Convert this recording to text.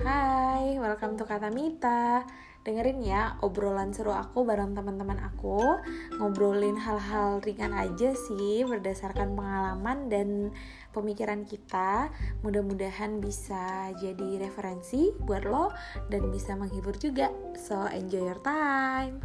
Hai, welcome to Kata Mita. Dengerin ya obrolan seru aku bareng teman-teman aku. Ngobrolin hal-hal ringan aja sih berdasarkan pengalaman dan pemikiran kita. Mudah-mudahan bisa jadi referensi buat lo dan bisa menghibur juga. So, enjoy your time.